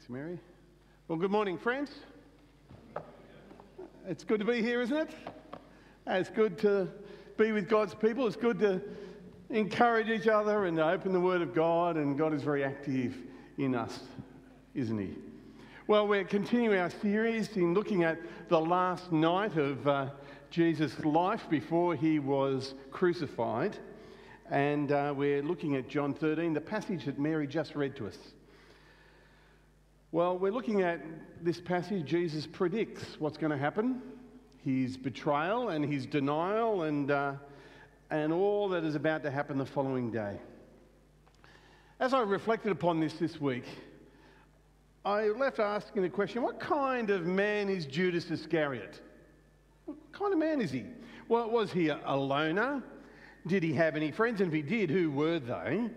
Thanks, Mary. Well, good morning, friends. It's good to be here, isn't it? It's good to be with God's people. It's good to encourage each other and open the Word of God, and God is very active in us, isn't He? Well, we're continuing our series in looking at the last night of uh, Jesus' life before he was crucified. And uh, we're looking at John 13, the passage that Mary just read to us. Well, we're looking at this passage. Jesus predicts what's going to happen his betrayal and his denial and, uh, and all that is about to happen the following day. As I reflected upon this this week, I left asking the question what kind of man is Judas Iscariot? What kind of man is he? Well, was he a loner? Did he have any friends? And if he did, who were they?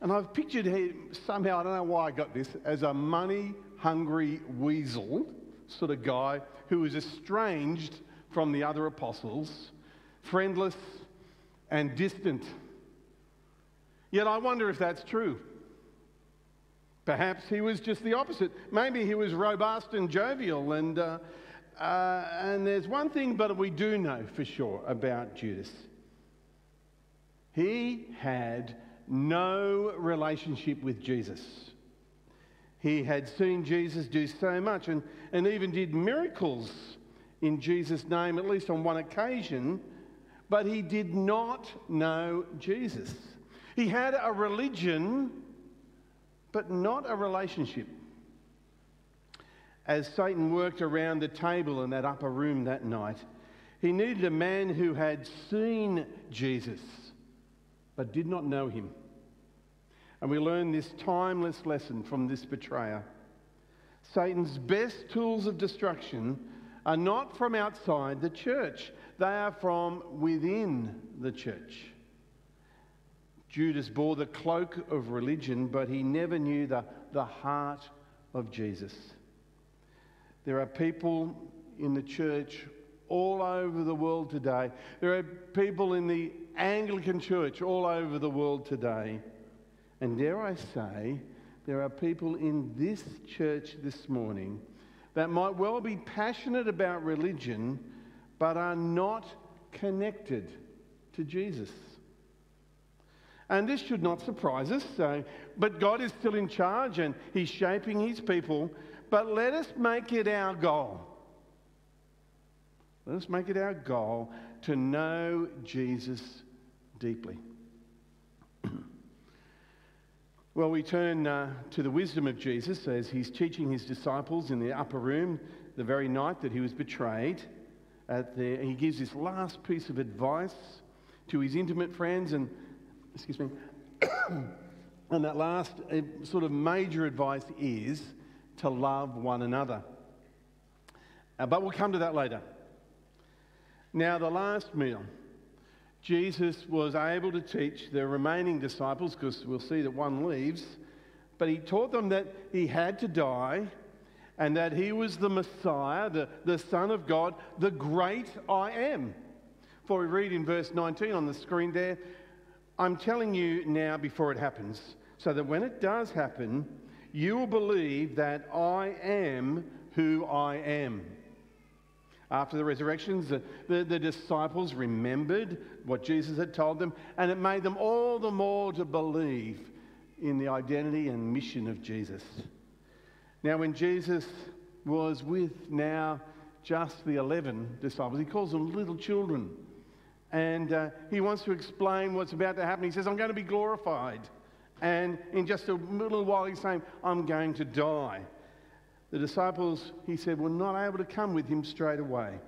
And I've pictured him somehow, I don't know why I got this, as a money hungry weasel sort of guy who was estranged from the other apostles, friendless and distant. Yet I wonder if that's true. Perhaps he was just the opposite. Maybe he was robust and jovial. And, uh, uh, and there's one thing, but we do know for sure about Judas. He had no relationship with Jesus. He had seen Jesus do so much and, and even did miracles in Jesus' name, at least on one occasion, but he did not know Jesus. He had a religion, but not a relationship. As Satan worked around the table in that upper room that night, he needed a man who had seen Jesus but did not know him. And we learn this timeless lesson from this betrayer. Satan's best tools of destruction are not from outside the church, they are from within the church. Judas bore the cloak of religion, but he never knew the, the heart of Jesus. There are people in the church all over the world today. There are people in the Anglican church all over the world today and dare I say, there are people in this church this morning that might well be passionate about religion but are not connected to Jesus. And this should not surprise us. So, but God is still in charge and He's shaping His people. But let us make it our goal. Let us make it our goal to know Jesus deeply. Well, we turn uh, to the wisdom of Jesus as he's teaching his disciples in the upper room the very night that he was betrayed. At the, he gives this last piece of advice to his intimate friends, and excuse me, and that last uh, sort of major advice is to love one another. Uh, but we'll come to that later. Now, the last meal Jesus was able to teach the remaining disciples, because we'll see that one leaves, but he taught them that he had to die and that he was the Messiah, the, the Son of God, the great I am. For we read in verse 19 on the screen there, I'm telling you now before it happens, so that when it does happen, you will believe that I am who I am. After the resurrections, the, the, the, disciples remembered what Jesus had told them, and it made them all the more to believe in the identity and mission of Jesus. Now, when Jesus was with now just the 11 disciples, he calls them little children. And uh, he wants to explain what's about to happen. He says, I'm going to be glorified. And in just a little while, he's saying, I'm going to die. The disciples, he said, were not able to come with him straight away.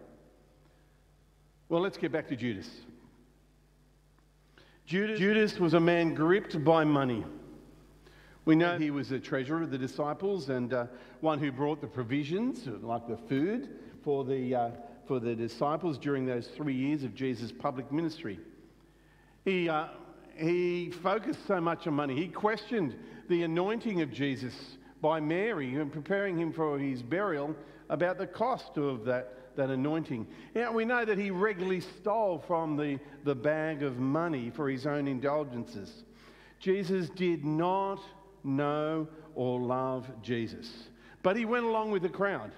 Well, let's get back to Judas. Judas, Judas was a man gripped by money. We know he was the treasurer of the disciples and uh, one who brought the provisions, like the food, for the, uh, for the disciples during those three years of Jesus' public ministry. He, uh, he focused so much on money. He questioned the anointing of Jesus by Mary and preparing him for his burial about the cost of that, that anointing. Now, we know that he regularly stole from the, the bag of money for his own indulgences. Jesus did not know or love Jesus. But he went along with the crowd.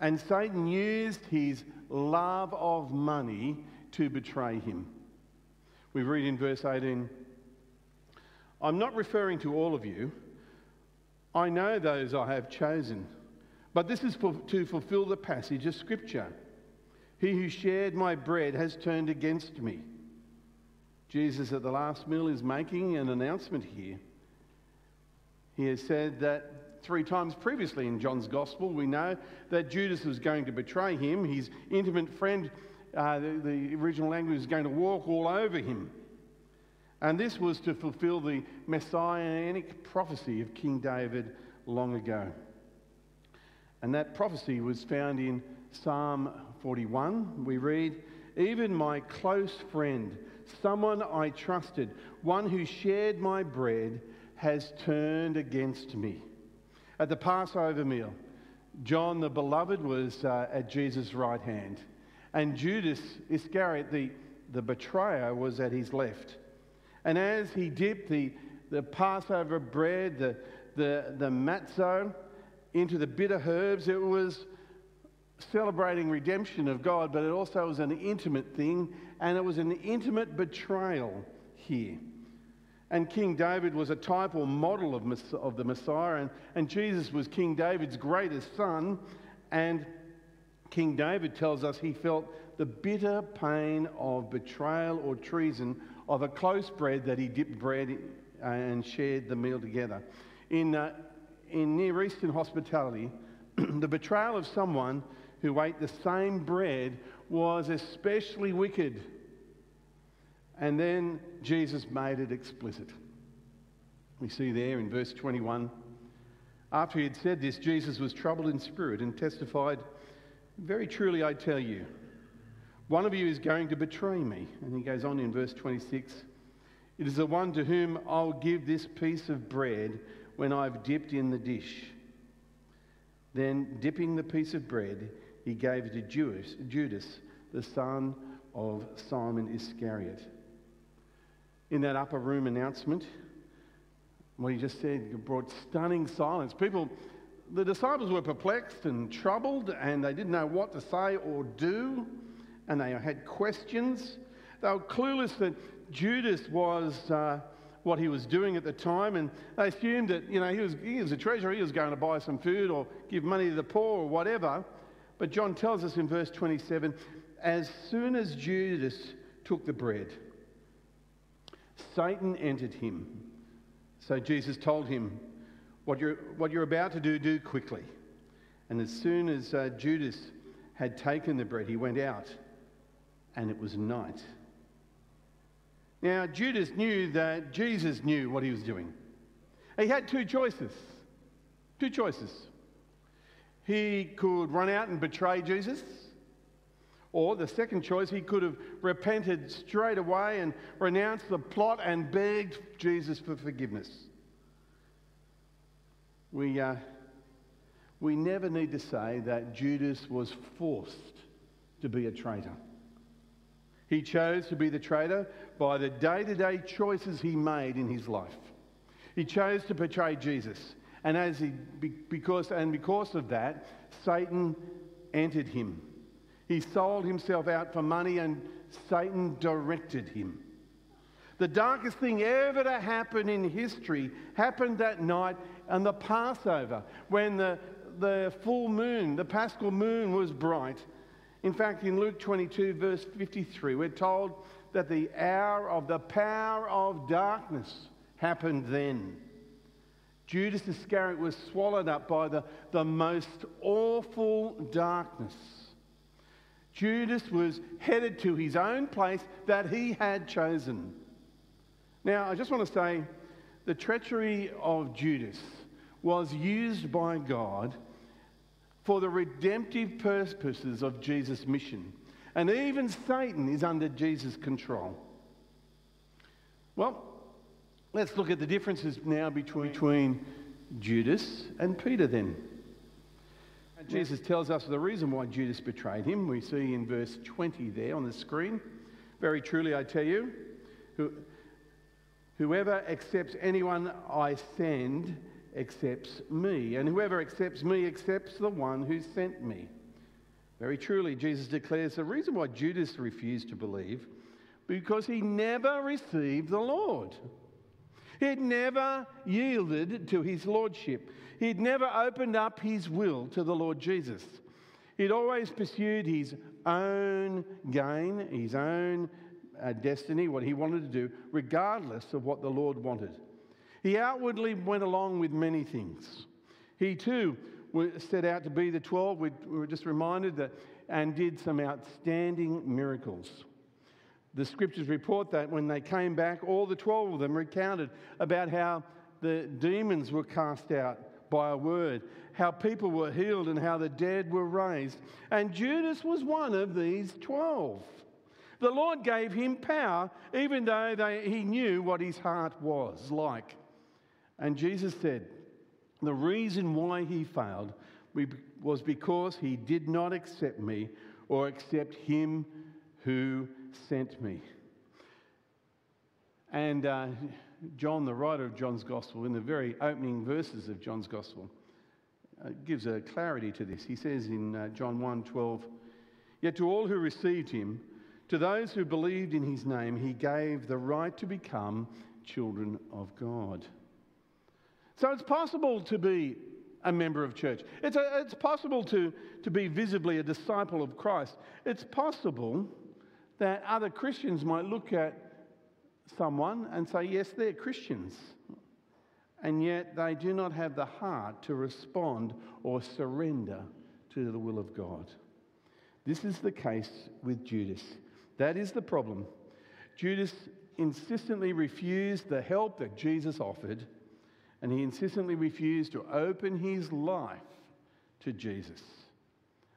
And Satan used his love of money to betray him. We read in verse 18 I'm not referring to all of you. I know those I have chosen. But this is for, to fulfill the passage of Scripture. He who shared my bread has turned against me. Jesus at the last meal is making an announcement here. He has said that three times previously in John's Gospel. We know that Judas was going to betray him. His intimate friend, uh, the, the original language, is going to walk all over him. And this was to fulfill the messianic prophecy of King David long ago. And that prophecy was found in Psalm 41. We read, Even my close friend, someone I trusted, one who shared my bread, has turned against me. At the Passover meal, John the beloved was uh, at Jesus' right hand, and Judas Iscariot, the, the betrayer, was at his left. And as he dipped the, the Passover bread, the, the, the matzo, into the bitter herbs, it was celebrating redemption of God, but it also was an intimate thing, and it was an intimate betrayal here. And King David was a type or model of, of the Messiah, and, and Jesus was King David's greatest son. And King David tells us he felt the bitter pain of betrayal or treason of a close bread that he dipped bread uh, and shared the meal together. In, uh, in Near Eastern hospitality, the betrayal of someone who ate the same bread was especially wicked and then Jesus made it explicit. We see there in verse 21. After he had said this, Jesus was troubled in spirit and testified, Very truly I tell you, one of you is going to betray me. And he goes on in verse 26 It is the one to whom I'll give this piece of bread when I've dipped in the dish. Then, dipping the piece of bread, he gave it to Judas, the son of Simon Iscariot in that upper room announcement, what he just said brought stunning silence. People, the disciples were perplexed and troubled, and they didn't know what to say or do, and they had questions. They were clueless that Judas was uh, what he was doing at the time, and they assumed that you know he was he was a treasurer, he was going to buy some food or give money to the poor or whatever. But John tells us in verse 27, as soon as Judas took the bread. Satan entered him. So Jesus told him, What you're, what you're about to do, do quickly. And as soon as uh, Judas had taken the bread, he went out, and it was night. Now, Judas knew that Jesus knew what he was doing. He had two choices. Two choices. He could run out and betray Jesus or the second choice, he could have repented straight away and renounced the plot and begged Jesus for forgiveness. We, uh, we never need to say that Judas was forced to be a traitor. He chose to be the traitor by the day to day choices he made in his life. He chose to betray Jesus. And, as he, because, and because of that, Satan entered him. He sold himself out for money and Satan directed him. The darkest thing ever to happen in history happened that night on the Passover when the, the full moon, the paschal moon, was bright. In fact, in Luke 22, verse 53, we're told that the hour of the power of darkness happened then. Judas Iscariot was swallowed up by the, the most awful darkness. Judas was headed to his own place that he had chosen. Now, I just want to say the treachery of Judas was used by God for the redemptive purposes of Jesus' mission. And even Satan is under Jesus' control. Well, let's look at the differences now between, between Judas and Peter then. Jesus tells us the reason why Judas betrayed him. We see in verse 20 there on the screen. Very truly, I tell you, Whoever accepts anyone I send accepts me, and whoever accepts me accepts the one who sent me. Very truly, Jesus declares the reason why Judas refused to believe because he never received the Lord. He had never yielded to his lordship. He'd never opened up his will to the Lord Jesus. He'd always pursued his own gain, his own uh, destiny, what he wanted to do, regardless of what the Lord wanted. He outwardly went along with many things. He too set out to be the 12. We were just reminded that, and did some outstanding miracles. The scriptures report that when they came back, all the 12 of them recounted about how the demons were cast out by a word, how people were healed, and how the dead were raised. And Judas was one of these 12. The Lord gave him power, even though they, he knew what his heart was like. And Jesus said, the reason why he failed was because he did not accept me or accept him who sent me. And uh, John, the writer of John's Gospel, in the very opening verses of John's Gospel, uh, gives a clarity to this. He says in uh, John 1 12, Yet to all who received him, to those who believed in his name, he gave the right to become children of God. So it's possible to be a member of church. It's, a, it's possible to, to be visibly a disciple of Christ. It's possible that other Christians might look at someone and say, yes, they're Christians. And yet they do not have the heart to respond or surrender to the will of God. This is the case with Judas. That is the problem. Judas insistently refused the help that Jesus offered and he insistently refused to open his life to Jesus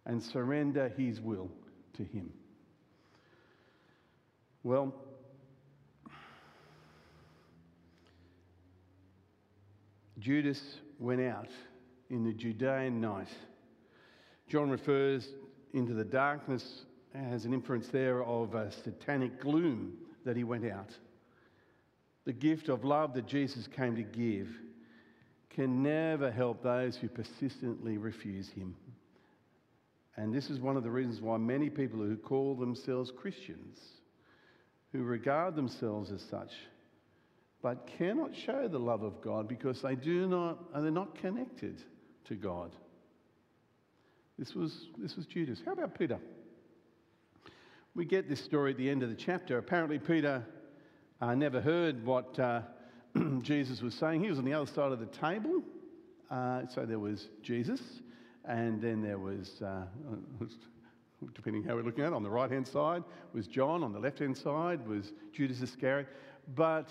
and surrender his will to him. Well, Judas went out in the Judean night. John refers into the darkness as an inference there of a satanic gloom that he went out. The gift of love that Jesus came to give can never help those who persistently refuse him. And this is one of the reasons why many people who call themselves Christians, who regard themselves as such, but cannot show the love of God because they do not, and they're not connected to God. This was, this was Judas. How about Peter? We get this story at the end of the chapter. Apparently, Peter uh, never heard what uh, Jesus was saying. He was on the other side of the table. Uh, so there was Jesus, and then there was, uh, depending how we're looking at it, on the right hand side was John, on the left hand side was Judas Iscariot. But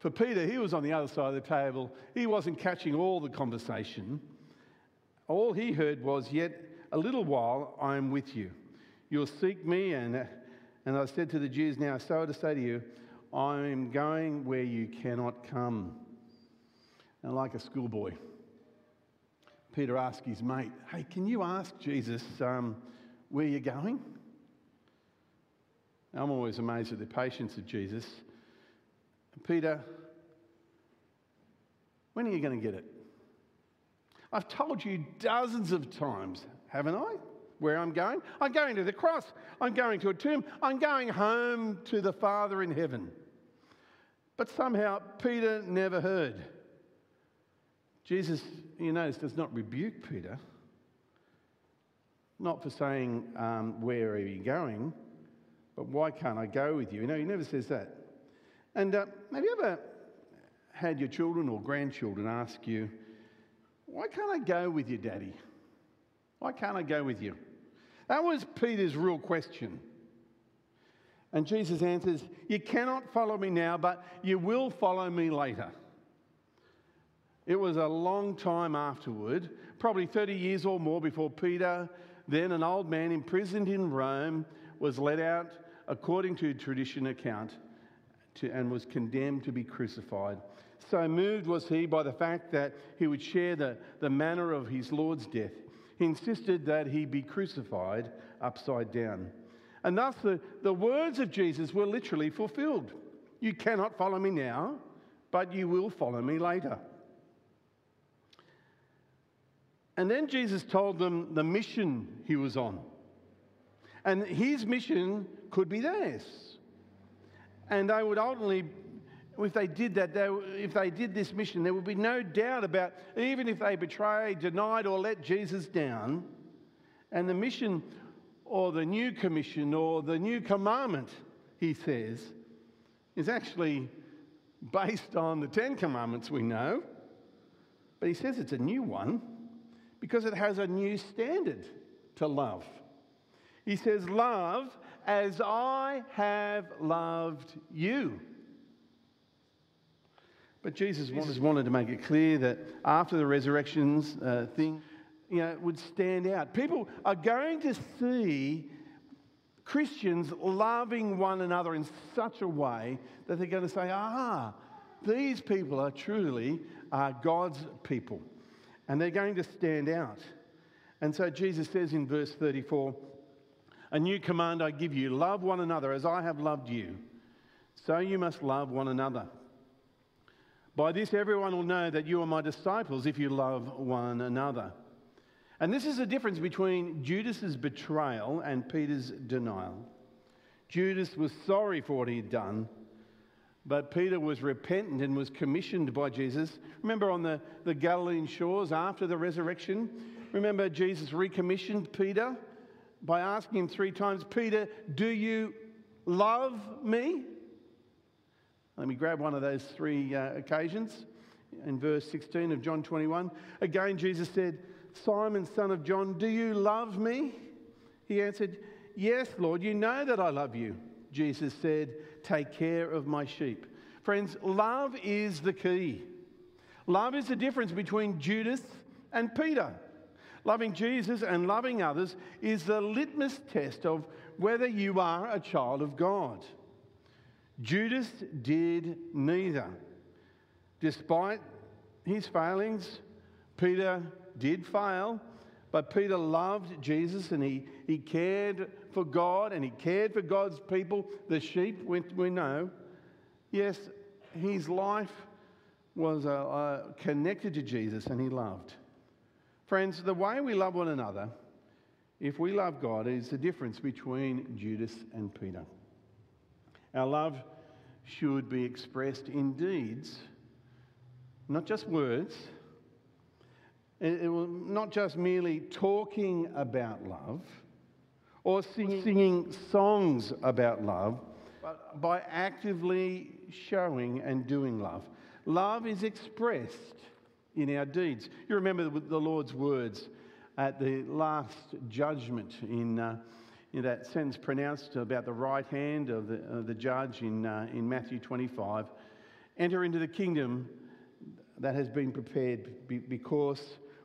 for Peter, he was on the other side of the table. He wasn't catching all the conversation. All he heard was, Yet a little while I am with you. You'll seek me, and, and I said to the Jews, Now so to say to you, I'm going where you cannot come. And like a schoolboy, Peter asked his mate, Hey, can you ask Jesus um, where you're going? I'm always amazed at the patience of Jesus. Peter, when are you going to get it? I've told you dozens of times, haven't I? Where I'm going? I'm going to the cross. I'm going to a tomb. I'm going home to the Father in heaven. But somehow Peter never heard. Jesus, you notice, does not rebuke Peter, not for saying, um, Where are you going? but why can't I go with you? You know, he never says that. And uh, have you ever had your children or grandchildren ask you, Why can't I go with you, Daddy? Why can't I go with you? That was Peter's real question. And Jesus answers, You cannot follow me now, but you will follow me later. It was a long time afterward, probably 30 years or more before Peter, then an old man imprisoned in Rome, was let out according to tradition account to, and was condemned to be crucified. So moved was he by the fact that he would share the, the manner of his Lord's death. He insisted that he be crucified upside down. And thus, the, the words of Jesus were literally fulfilled. You cannot follow me now, but you will follow me later. And then Jesus told them the mission he was on. And his mission could be theirs. And they would ultimately, if they did that, they, if they did this mission, there would be no doubt about, even if they betrayed, denied, or let Jesus down, and the mission or the new commission or the new commandment, he says, is actually based on the Ten Commandments we know. But he says it's a new one because it has a new standard to love. He says, Love as I have loved you. But Jesus wanted, wanted to make it clear that after the resurrections uh, thing, you know, would stand out. People are going to see Christians loving one another in such a way that they're going to say, ah, these people are truly uh, God's people. And they're going to stand out. And so Jesus says in verse 34 A new command I give you love one another as I have loved you. So you must love one another. By this, everyone will know that you are my disciples if you love one another. And this is the difference between Judas's betrayal and Peter's denial. Judas was sorry for what he had done, but Peter was repentant and was commissioned by Jesus. Remember on the, the Galilean shores after the resurrection? Remember Jesus recommissioned Peter by asking him three times, Peter, do you love me? Let me grab one of those three uh, occasions. In verse 16 of John 21, again Jesus said, Simon, son of John, do you love me? He answered, Yes, Lord, you know that I love you. Jesus said, Take care of my sheep. Friends, love is the key. Love is the difference between Judas and Peter. Loving Jesus and loving others is the litmus test of whether you are a child of God. Judas did neither. Despite his failings, Peter did fail, but Peter loved Jesus and he, he cared for God and he cared for God's people, the sheep, we, we know. Yes, his life was uh, uh, connected to Jesus and he loved. Friends, the way we love one another, if we love God, is the difference between Judas and Peter. Our love should be expressed in deeds, not just words. It, it will not just merely talking about love or singing, singing songs about love, but by actively showing and doing love. Love is expressed in our deeds. You remember the Lord's words at the last judgment in, uh, in that sentence pronounced about the right hand of the, the judge in, uh, in Matthew 25 enter into the kingdom that has been prepared because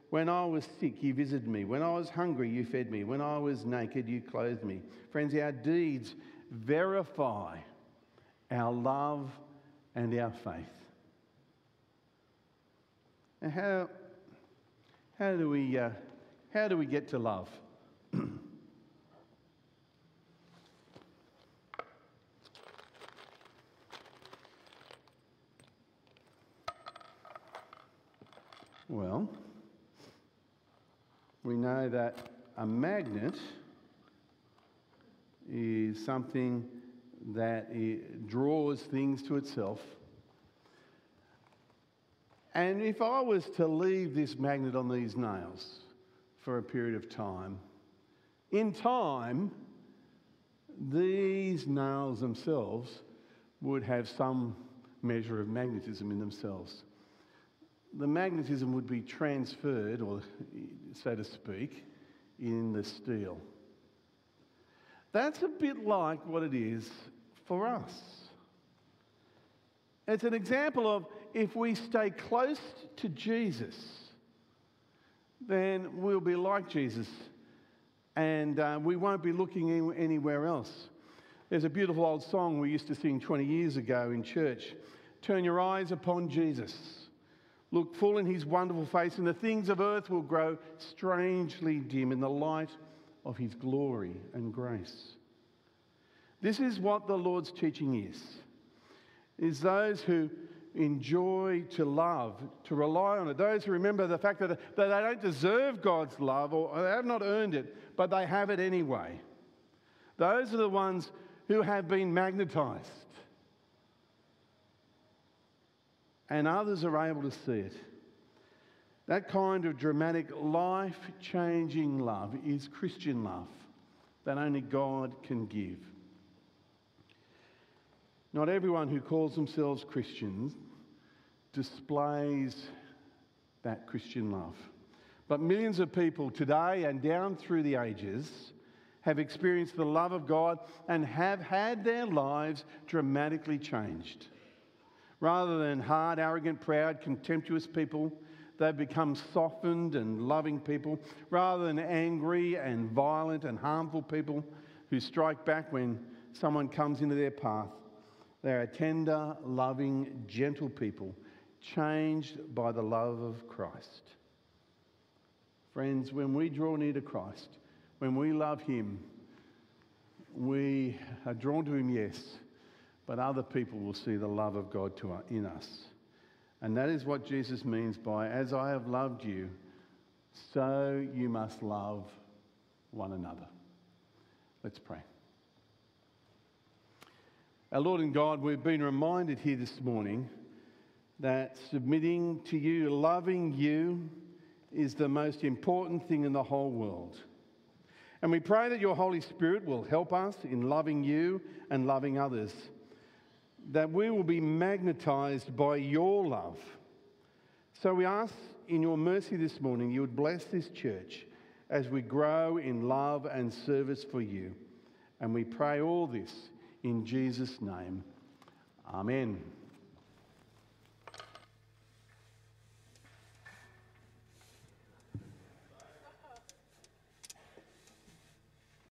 when I was sick, you visited me. When I was hungry, you fed me. When I was naked, you clothed me. Friends, our deeds verify our love and our faith. How, how, do, we, uh, how do we get to love? well, we know that a magnet is something that draws things to itself. And if I was to leave this magnet on these nails for a period of time, in time, these nails themselves would have some measure of magnetism in themselves the magnetism would be transferred, or so to speak, in the steel. That's a bit like what it is for us. It's an example of if we stay close to Jesus, then we'll be like Jesus and uh, we won't be looking anywhere else. There's a beautiful old song we used to sing 20 years ago in church Turn your eyes upon Jesus. Look full in his wonderful face, and the things of earth will grow strangely dim in the light of his glory and grace. This is what the Lord's teaching is. Is those who enjoy to love, to rely on it. Those who remember the fact that, that they don't deserve God's love or they have not earned it, but they have it anyway. Those are the ones who have been magnetized. And others are able to see it. That kind of dramatic, life changing love is Christian love that only God can give. Not everyone who calls themselves Christians displays that Christian love. But millions of people today and down through the ages have experienced the love of God and have had their lives dramatically changed. Rather than hard, arrogant, proud, contemptuous people, they've become softened and loving people. Rather than angry and violent and harmful people who strike back when someone comes into their path, they are tender, loving, gentle people, changed by the love of Christ. Friends, when we draw near to Christ, when we love Him, we are drawn to Him, yes, but other people will see the love of God to, uh, in us. And that is what Jesus means by, as I have loved you, so you must love one another. Let's pray. Our Lord and God, we've been reminded here this morning that submitting to you, loving you, is the most important thing in the whole world. And we pray that your Holy Spirit will help us in loving you and loving others, that we will be magnetized by your love. So we ask in your mercy this morning you would bless this church as we grow in love and service for you. And we pray all this in Jesus' name. Amen.